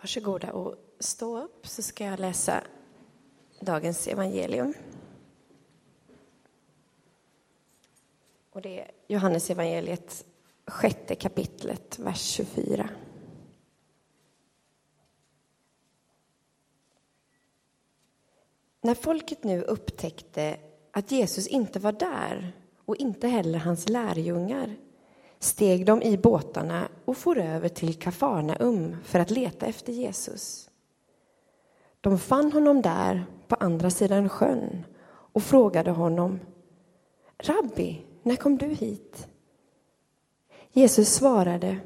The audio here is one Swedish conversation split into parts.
Varsågoda och stå upp så ska jag läsa dagens evangelium. Och det är Johannes evangeliet sjätte kapitlet, vers 24. När folket nu upptäckte att Jesus inte var där och inte heller hans lärjungar steg de i båtarna och for över till Kafarnaum för att leta efter Jesus. De fann honom där på andra sidan sjön och frågade honom Rabbi, när kom du hit? Jesus svarade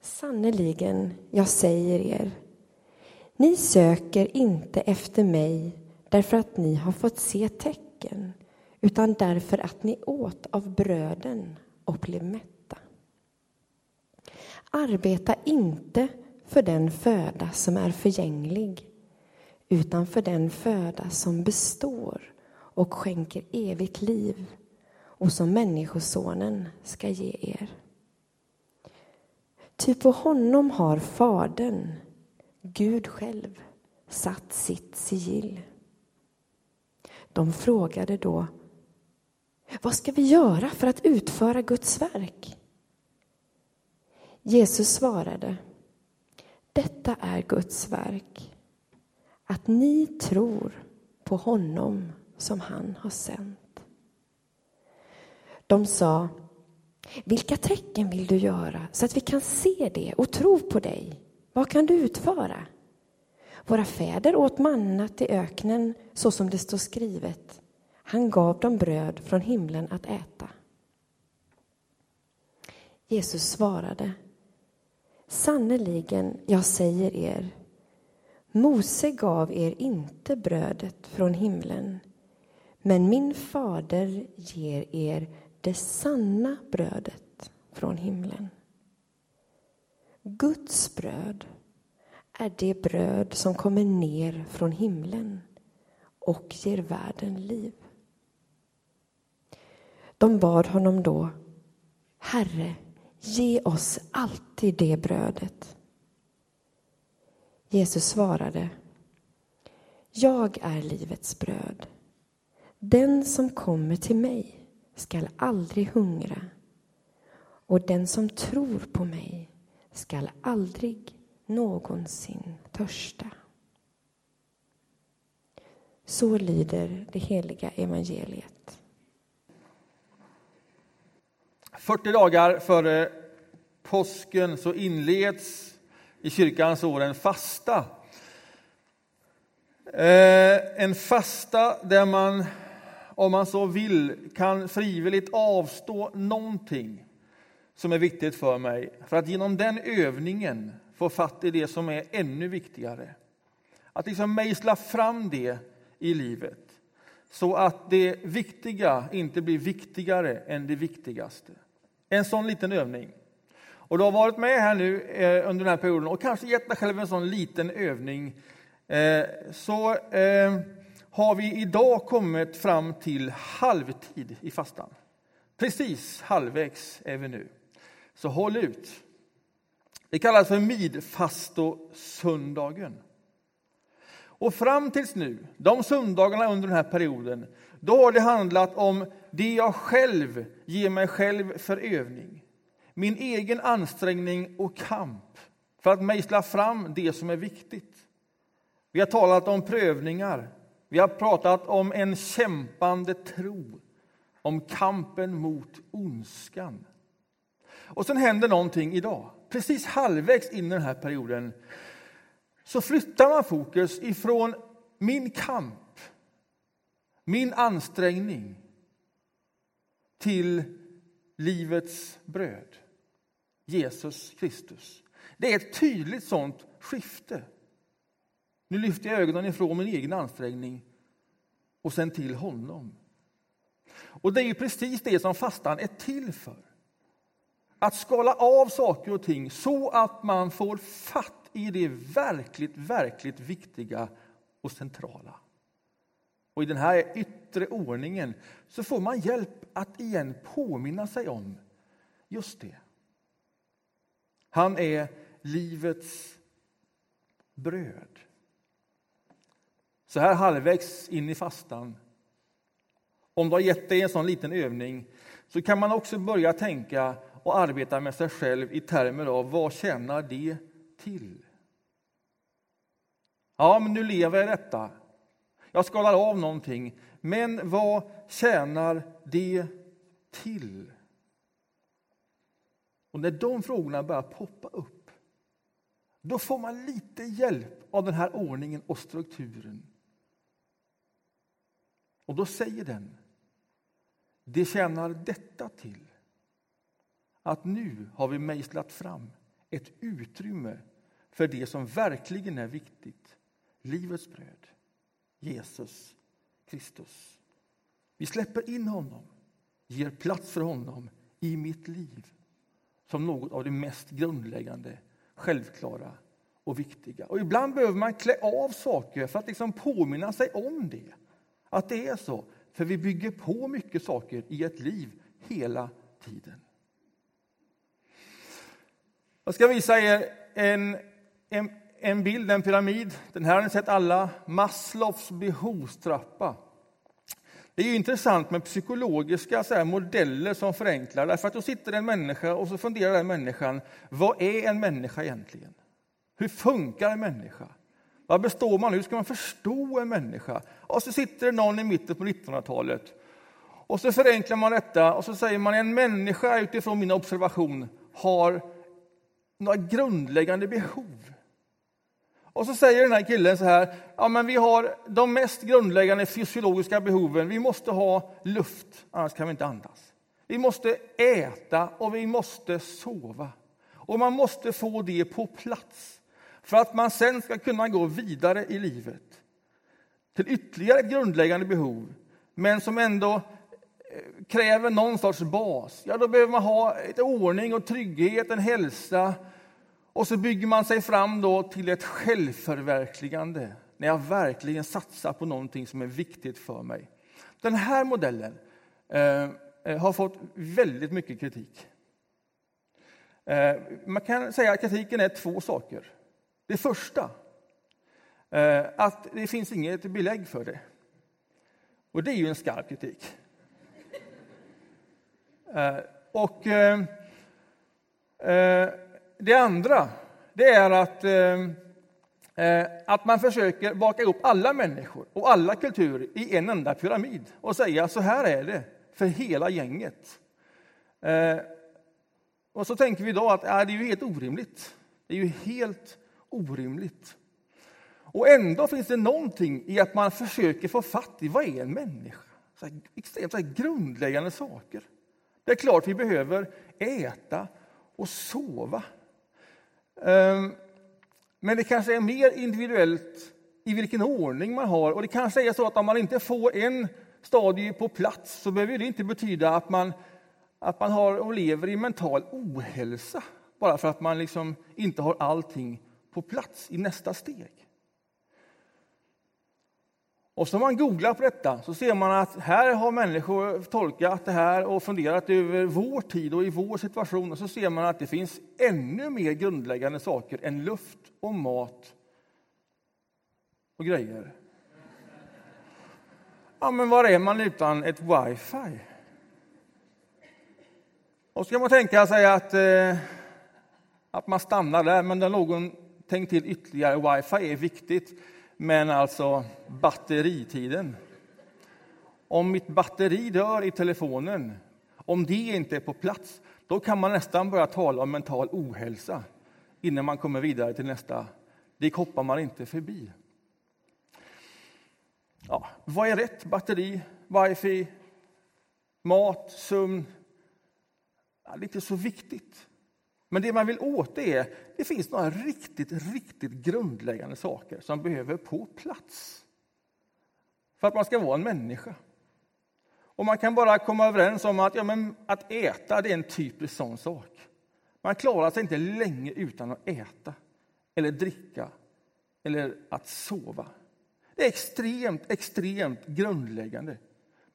Sannerligen, jag säger er, ni söker inte efter mig därför att ni har fått se tecken utan därför att ni åt av bröden och blev mätta. Arbeta inte för den föda som är förgänglig utan för den föda som består och skänker evigt liv och som Människosonen ska ge er. Ty på honom har Fadern, Gud själv, satt sitt sigill. De frågade då vad ska vi göra för att utföra Guds verk? Jesus svarade Detta är Guds verk, att ni tror på honom som han har sänt. De sa Vilka tecken vill du göra så att vi kan se det och tro på dig? Vad kan du utföra? Våra fäder åt mannat i öknen så som det står skrivet. Han gav dem bröd från himlen att äta. Jesus svarade Sannerligen, jag säger er, Mose gav er inte brödet från himlen, men min fader ger er det sanna brödet från himlen. Guds bröd är det bröd som kommer ner från himlen och ger världen liv. De bad honom då, Herre, ge oss alltid det brödet. Jesus svarade, Jag är livets bröd. Den som kommer till mig skall aldrig hungra och den som tror på mig skall aldrig någonsin törsta. Så lyder det heliga evangeliet. 40 dagar före påsken så inleds i kyrkans år en fasta. Eh, en fasta där man, om man så vill, kan frivilligt avstå någonting som är viktigt för mig för att genom den övningen få fatt i det som är ännu viktigare. Att liksom mejsla fram det i livet så att det viktiga inte blir viktigare än det viktigaste. En sån liten övning. Och du har varit med här nu eh, under den här perioden och kanske gett dig själv en sån liten övning. Eh, så eh, har vi idag kommit fram till halvtid i fastan. Precis halvvägs är vi nu. Så håll ut. Det kallas för midfastosöndagen. Och fram tills nu, de söndagarna under den här perioden, då har det handlat om det jag själv ger mig själv för övning. Min egen ansträngning och kamp för att mejsla fram det som är viktigt. Vi har talat om prövningar, vi har pratat om en kämpande tro, om kampen mot ondskan. Och sen händer någonting idag. Precis halvvägs in i den här perioden så flyttar man fokus ifrån min kamp, min ansträngning till livets bröd, Jesus Kristus. Det är ett tydligt sånt skifte. Nu lyfter jag ögonen ifrån min egen ansträngning och sen till honom. Och det är precis det som fastan är till för. Att skala av saker och ting så att man får fatt i det verkligt, verkligt viktiga och centrala. Och i den här yttre ordningen så får man hjälp att igen påminna sig om just det. Han är livets bröd. Så här halvvägs in i fastan, om du har gett dig en sån liten övning, så kan man också börja tänka och arbeta med sig själv i termer av vad tjänar det till? Ja, men nu lever jag detta. Jag skalar av någonting. Men vad tjänar det till? Och när de frågorna börjar poppa upp, då får man lite hjälp av den här ordningen och strukturen. Och då säger den, det tjänar detta till att nu har vi mejslat fram ett utrymme för det som verkligen är viktigt, livets bröd, Jesus Kristus. Vi släpper in honom, ger plats för honom i mitt liv som något av det mest grundläggande, självklara och viktiga. Och ibland behöver man klä av saker för att liksom påminna sig om det. Att det är så. För vi bygger på mycket saker i ett liv hela tiden. Jag ska visa er en, en, en bild, en pyramid. Den här har ni sett alla. Maslows behovstrappa. Det är intressant med psykologiska så här, modeller som förenklar. Därför att då sitter en människa och så funderar den människan, vad är en människa egentligen? Hur funkar en människa? Vad består man? Hur ska man förstå en människa? Och så sitter det någon i mitten på 1900-talet och så förenklar man detta och så säger man en människa utifrån min observation har några grundläggande behov. Och så säger den här killen så här, ja men vi har de mest grundläggande fysiologiska behoven. Vi måste ha luft, annars kan vi inte andas. Vi måste äta och vi måste sova. Och man måste få det på plats för att man sen ska kunna gå vidare i livet till ytterligare ett grundläggande behov, men som ändå eh, kräver någon sorts bas. Ja, då behöver man ha ett ordning och trygghet, en hälsa, och så bygger man sig fram då till ett självförverkligande när jag verkligen satsar på någonting som är viktigt för mig. Den här modellen eh, eh, har fått väldigt mycket kritik. Eh, man kan säga att kritiken är två saker. Det första, eh, att det finns inget belägg för det. Och det är ju en skarp kritik. Eh, och eh, eh det andra det är att, eh, eh, att man försöker baka ihop alla människor och alla kulturer i en enda pyramid och säga så här är det för hela gänget. Eh, och så tänker vi då att äh, det är ju helt orimligt. Det är ju helt orimligt. Och ändå finns det någonting i att man försöker få fatt i vad är en människa? Så här, extremt så här grundläggande saker. Det är klart vi behöver äta och sova. Ehm, men det kanske är mer individuellt i vilken ordning man har. Och det kanske är så att om man inte får en stadie på plats så behöver det inte betyda att man, att man har och lever i mental ohälsa bara för att man liksom inte har allting på plats i nästa steg. Och så man googlar på detta så ser man att här har människor tolkat det här och funderat över vår tid och i vår situation. Och så ser man att det finns ännu mer grundläggande saker än luft och mat och grejer. Ja, men var är man utan ett wifi? Och så kan man tänka sig att, eh, att man stannar där, men då har någon tänkt till ytterligare. Wifi är viktigt. Men alltså batteritiden. Om mitt batteri dör i telefonen, om det inte är på plats, då kan man nästan börja tala om mental ohälsa innan man kommer vidare till nästa. Det hoppar man inte förbi. Ja, vad är rätt? Batteri, wifi, mat, sömn? Ja, det är inte så viktigt. Men det man vill åt är det finns några riktigt, riktigt grundläggande saker som behöver på plats för att man ska vara en människa. Och man kan bara komma överens om att, ja, men att äta det är en typisk sån sak. Man klarar sig inte länge utan att äta, eller dricka eller att sova. Det är extremt, extremt grundläggande.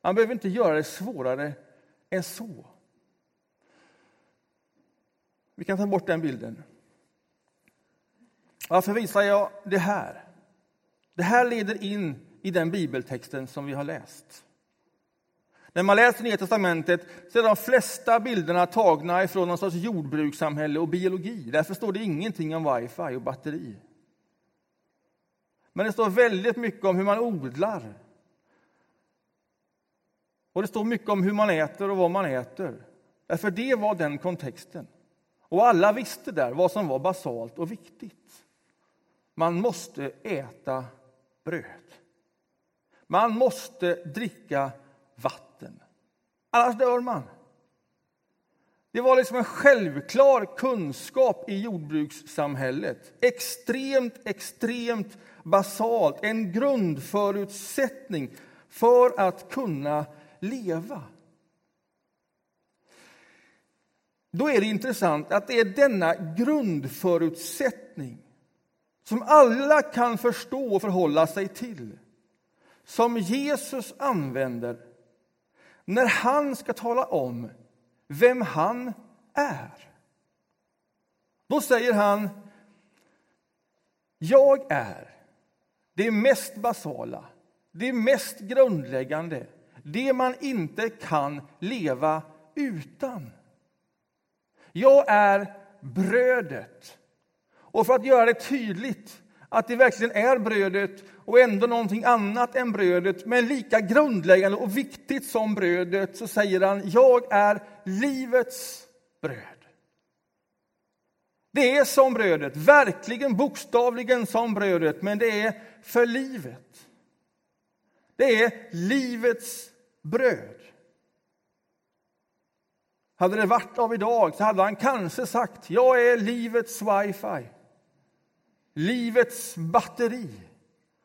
Man behöver inte göra det svårare än så. Vi kan ta bort den bilden. Varför visar jag det här? Det här leder in i den bibeltexten som vi har läst. När man läser Nya testamentet så är de flesta bilderna tagna ifrån någon sorts jordbrukssamhälle och biologi. Därför står det ingenting om wifi och batteri. Men det står väldigt mycket om hur man odlar. Och det står mycket om hur man äter och vad man äter. Därför det var den kontexten. Och alla visste där vad som var basalt och viktigt. Man måste äta bröd. Man måste dricka vatten. Annars dör man. Det var liksom en självklar kunskap i jordbrukssamhället. Extremt, extremt basalt. En grundförutsättning för att kunna leva. Då är det intressant att det är denna grundförutsättning som alla kan förstå och förhålla sig till som Jesus använder när han ska tala om vem han är. Då säger han Jag är det mest basala, det mest grundläggande det man inte kan leva utan. Jag är brödet. Och för att göra det tydligt att det verkligen är brödet och ändå någonting annat än brödet, men lika grundläggande och viktigt som brödet, så säger han, jag är livets bröd. Det är som brödet, verkligen bokstavligen som brödet, men det är för livet. Det är livets bröd. Hade det varit av idag så hade han kanske sagt, jag är livets wifi livets batteri.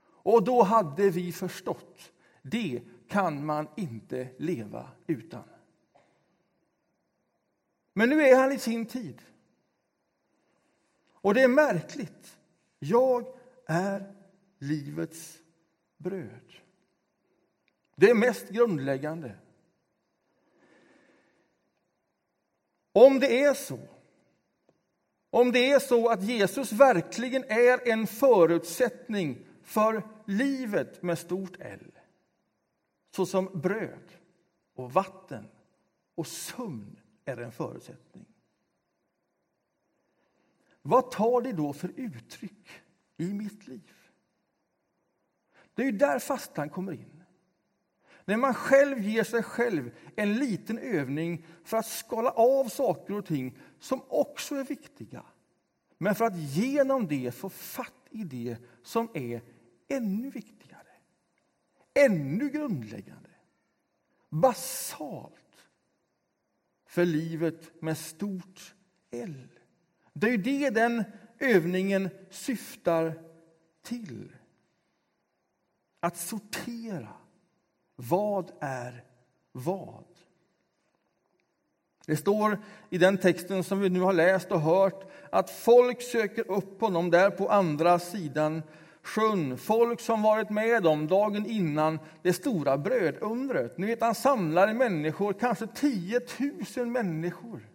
Och då hade vi förstått, det kan man inte leva utan. Men nu är han i sin tid. Och det är märkligt. Jag är livets bröd. Det är mest grundläggande. Om det är så om det är så att Jesus verkligen är en förutsättning för livet med stort L såsom bröd och vatten och sömn är en förutsättning. Vad tar det då för uttryck i mitt liv? Det är ju där fastan kommer in. När man själv ger sig själv en liten övning för att skala av saker och ting som också är viktiga. Men för att genom det få fatt i det som är ännu viktigare, ännu grundläggande, basalt för livet med stort L. Det är ju det den övningen syftar till. Att sortera. Vad är vad? Det står i den texten som vi nu har läst och hört att folk söker upp honom där på andra sidan sjön. Folk som varit med om dagen innan det stora brödundret. Ni vet, han samlar människor, kanske 10 000 människor.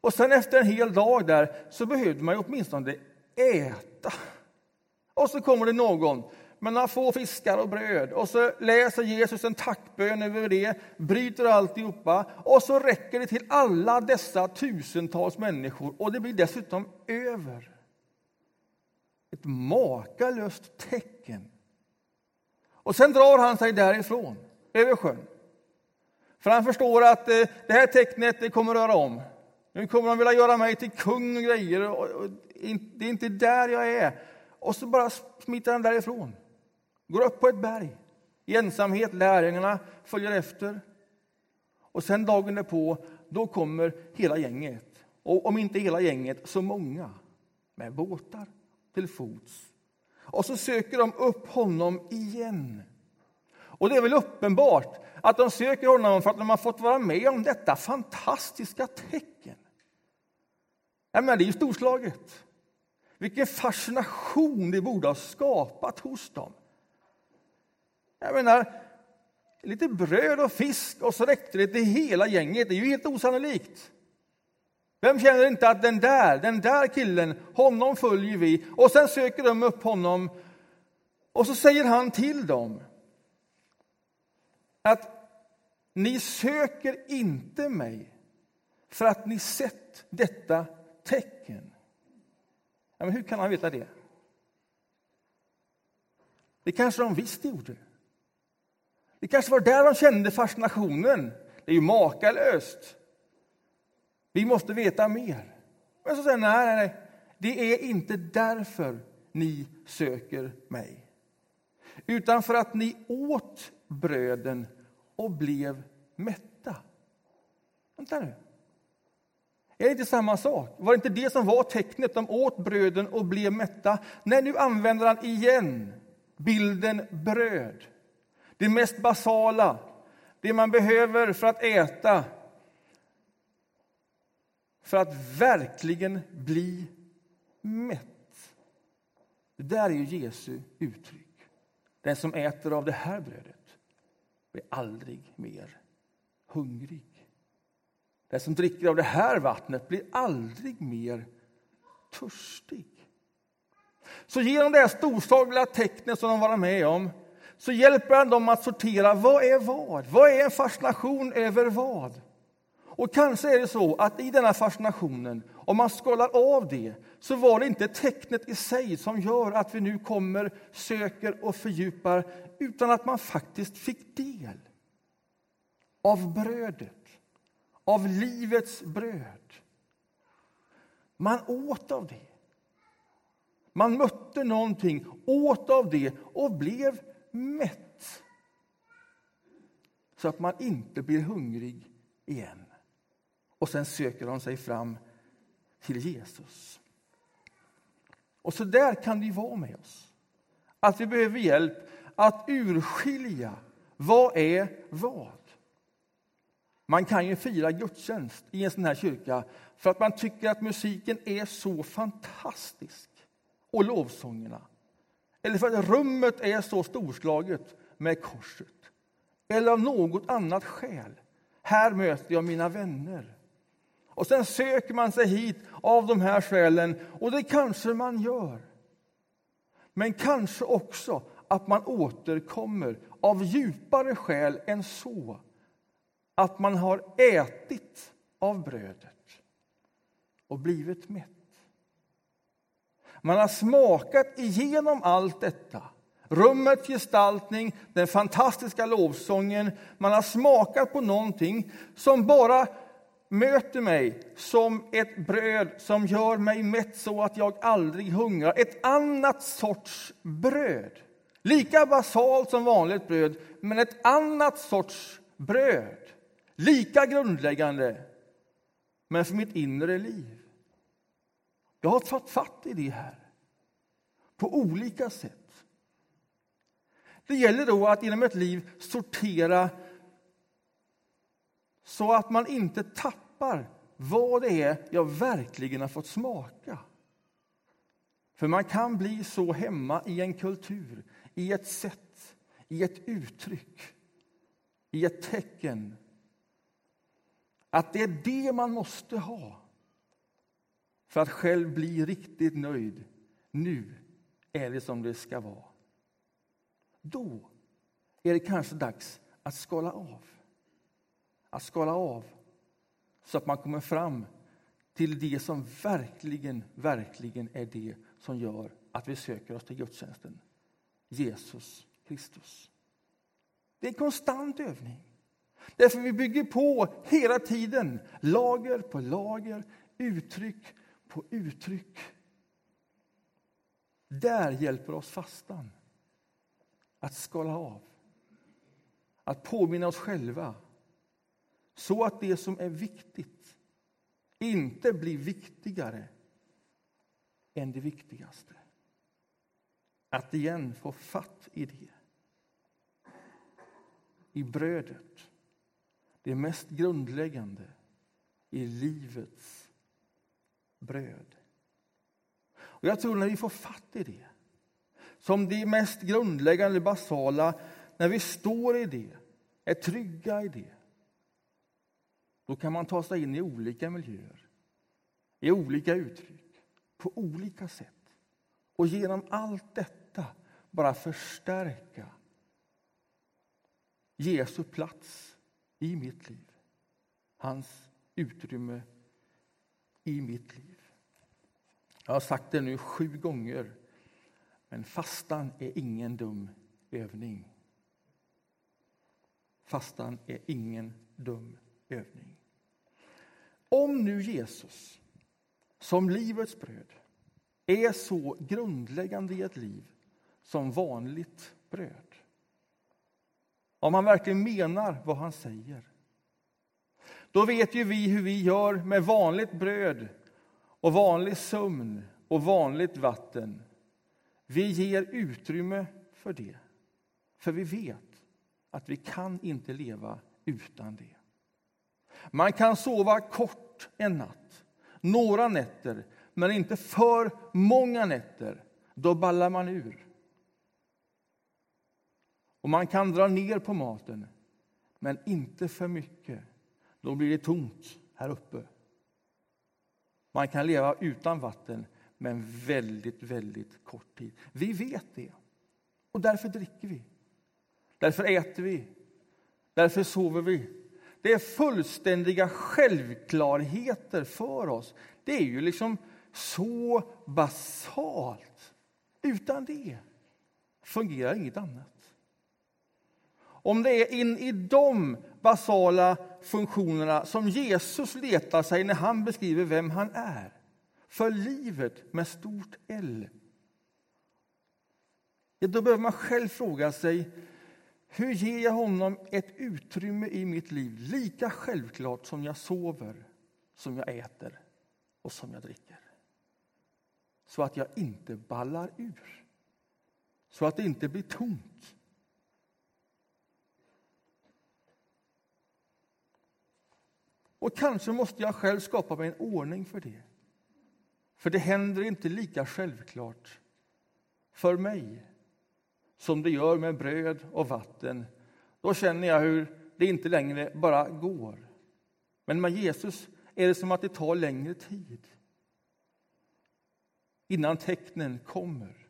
Och sen efter en hel dag där så behövde man ju åtminstone äta. Och så kommer det någon med några få fiskar och bröd. Och så läser Jesus en tackbön över det, bryter alltihopa och så räcker det till alla dessa tusentals människor och det blir dessutom över. Ett makalöst tecken. Och sen drar han sig därifrån, över sjön. För han förstår att eh, det här tecknet det kommer röra om. Nu kommer de vilja göra mig till kung och grejer. Och, det är inte där jag är. Och så bara smiter han därifrån går upp på ett berg i ensamhet. Lärjungarna följer efter. Och sen dagen därpå, då kommer hela gänget. Och om inte hela gänget, så många. Med båtar till fots. Och så söker de upp honom igen. Och det är väl uppenbart att de söker honom för att de har fått vara med om detta fantastiska tecken. Ja, men det är ju storslaget. Vilken fascination det borde ha skapat hos dem. Jag menar, lite bröd och fisk och så räckte det till hela gänget. Det är ju helt osannolikt. Vem känner inte att den där, den där killen, honom följer vi. Och sen söker de upp honom och så säger han till dem att ni söker inte mig för att ni sett detta tecken. Ja, men hur kan han veta det? Det kanske de visst gjorde. Det kanske var där de kände fascinationen. Det är ju makalöst. Vi måste veta mer. Men så säger nej, nej, nej, det är inte därför ni söker mig. Utan för att ni åt bröden och blev mätta. Vänta nu. Är det inte samma sak? Var det inte det som var tecknet? De åt bröden och blev mätta. Nej, nu använder han igen bilden bröd. Det mest basala, det man behöver för att äta för att verkligen bli mätt. Det där är ju Jesu uttryck. Den som äter av det här brödet blir aldrig mer hungrig. Den som dricker av det här vattnet blir aldrig mer törstig. Så genom det här storslagliga tecknet som de var med om så hjälper han dem att sortera vad är vad. Vad är en fascination över vad? Och kanske är det så att i denna fascinationen, om man skalar av det, så var det inte tecknet i sig som gör att vi nu kommer, söker och fördjupar, utan att man faktiskt fick del av brödet, av livets bröd. Man åt av det. Man mötte någonting, åt av det och blev mätt. Så att man inte blir hungrig igen. Och sen söker de sig fram till Jesus. Och så där kan det vara med oss. Att vi behöver hjälp att urskilja vad är vad. Man kan ju fira gudstjänst i en sån här kyrka för att man tycker att musiken är så fantastisk och lovsångerna. Eller för att rummet är så storslaget med korset. Eller av något annat skäl. Här möter jag mina vänner. Och sen söker man sig hit av de här skälen, och det kanske man gör. Men kanske också att man återkommer av djupare skäl än så. Att man har ätit av brödet och blivit mätt. Man har smakat igenom allt detta. Rummets gestaltning, den fantastiska lovsången. Man har smakat på någonting som bara möter mig som ett bröd som gör mig mätt så att jag aldrig hungrar. Ett annat sorts bröd. Lika basalt som vanligt bröd, men ett annat sorts bröd. Lika grundläggande, men för mitt inre liv. Jag har tagit fatt i det här på olika sätt. Det gäller då att genom ett liv sortera så att man inte tappar vad det är jag verkligen har fått smaka. För man kan bli så hemma i en kultur, i ett sätt, i ett uttryck, i ett tecken att det är det man måste ha för att själv bli riktigt nöjd. Nu är det som det ska vara. Då är det kanske dags att skala av att skala av så att man kommer fram till det som verkligen, verkligen är det som gör att vi söker oss till gudstjänsten. Jesus Kristus. Det är en konstant övning. Därför vi bygger på hela tiden, lager på lager, uttryck på uttryck. Där hjälper oss fastan att skala av. Att påminna oss själva så att det som är viktigt inte blir viktigare än det viktigaste. Att igen få fatt i det. I brödet, det mest grundläggande i livets bröd. Och Jag tror när vi får fatt i det, som det mest grundläggande, basala, när vi står i det, är trygga i det, då kan man ta sig in i olika miljöer. i olika uttryck, på olika sätt. Och genom allt detta bara förstärka Jesu plats i mitt liv. Hans utrymme i mitt liv. Jag har sagt det nu sju gånger, men fastan är ingen dum övning. Fastan är ingen dum övning. Om nu Jesus som livets bröd är så grundläggande i ett liv som vanligt bröd. Om han verkligen menar vad han säger. Då vet ju vi hur vi gör med vanligt bröd och vanlig sömn och vanligt vatten. Vi ger utrymme för det, för vi vet att vi kan inte leva utan det. Man kan sova kort en natt, några nätter, men inte för många nätter. Då ballar man ur. Och man kan dra ner på maten, men inte för mycket. Då blir det tomt här uppe. Man kan leva utan vatten, men väldigt, väldigt kort tid. Vi vet det, och därför dricker vi. Därför äter vi. Därför sover vi. Det är fullständiga självklarheter för oss. Det är ju liksom så basalt. Utan det fungerar inget annat. Om det är in i de basala funktionerna som Jesus letar sig när han beskriver vem han är, för livet med stort L, ja, då behöver man själv fråga sig hur ger jag honom ett utrymme i mitt liv lika självklart som jag sover, som jag äter och som jag dricker? Så att jag inte ballar ur, så att det inte blir tomt. Och kanske måste jag själv skapa mig en ordning för det. För det händer inte lika självklart för mig som det gör med bröd och vatten. Då känner jag hur det inte längre bara går. Men med Jesus är det som att det tar längre tid innan tecknen kommer.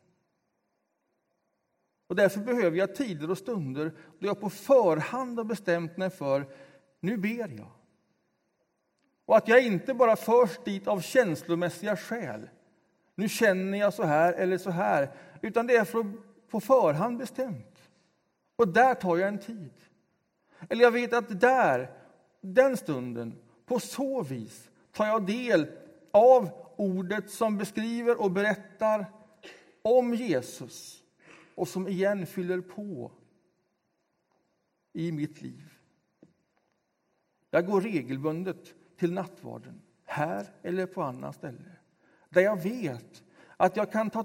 Och Därför behöver jag tider och stunder då jag på förhand har bestämt mig för nu ber jag. Och att jag inte bara förs dit av känslomässiga skäl. Nu känner jag så här eller så här. Utan det är för på förhand bestämt. Och där tar jag en tid. Eller jag vet att där, den stunden, på så vis tar jag del av ordet som beskriver och berättar om Jesus och som igen fyller på i mitt liv. Jag går regelbundet till nattvarden, här eller på annat ställe, där jag vet att jag kan ta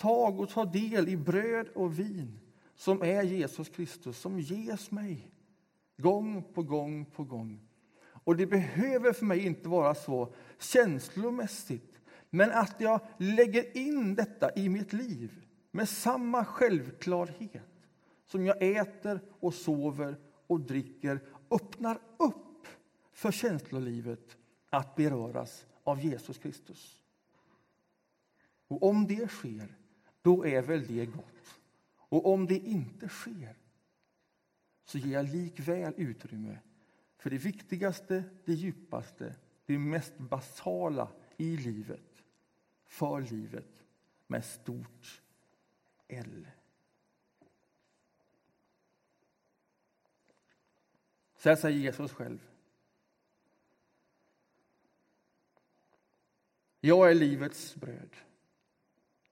tag och ta del i bröd och vin som är Jesus Kristus, som ges mig gång på gång på gång. Och det behöver för mig inte vara så känslomässigt, men att jag lägger in detta i mitt liv med samma självklarhet som jag äter och sover och dricker, öppnar upp för känslolivet att beröras av Jesus Kristus. Och om det sker, då är väl det gott. Och om det inte sker, så ger jag likväl utrymme för det viktigaste, det djupaste, det mest basala i livet, för livet med stort L. Så här säger Jesus själv. Jag är livets bröd.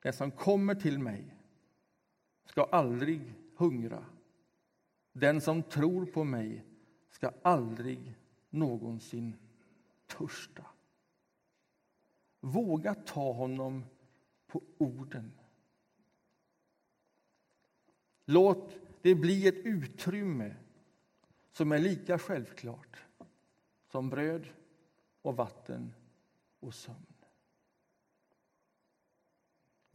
Den som kommer till mig ska aldrig hungra. Den som tror på mig ska aldrig någonsin törsta. Våga ta honom på orden. Låt det bli ett utrymme som är lika självklart som bröd och vatten och sömn.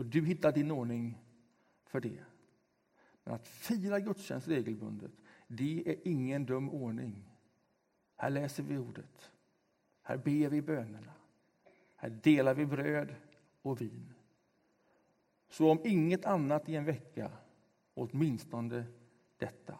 Och du hittar din ordning för det. Men att fira gudstjänst regelbundet, det är ingen dum ordning. Här läser vi ordet. Här ber vi bönerna. Här delar vi bröd och vin. Så om inget annat i en vecka, åtminstone detta.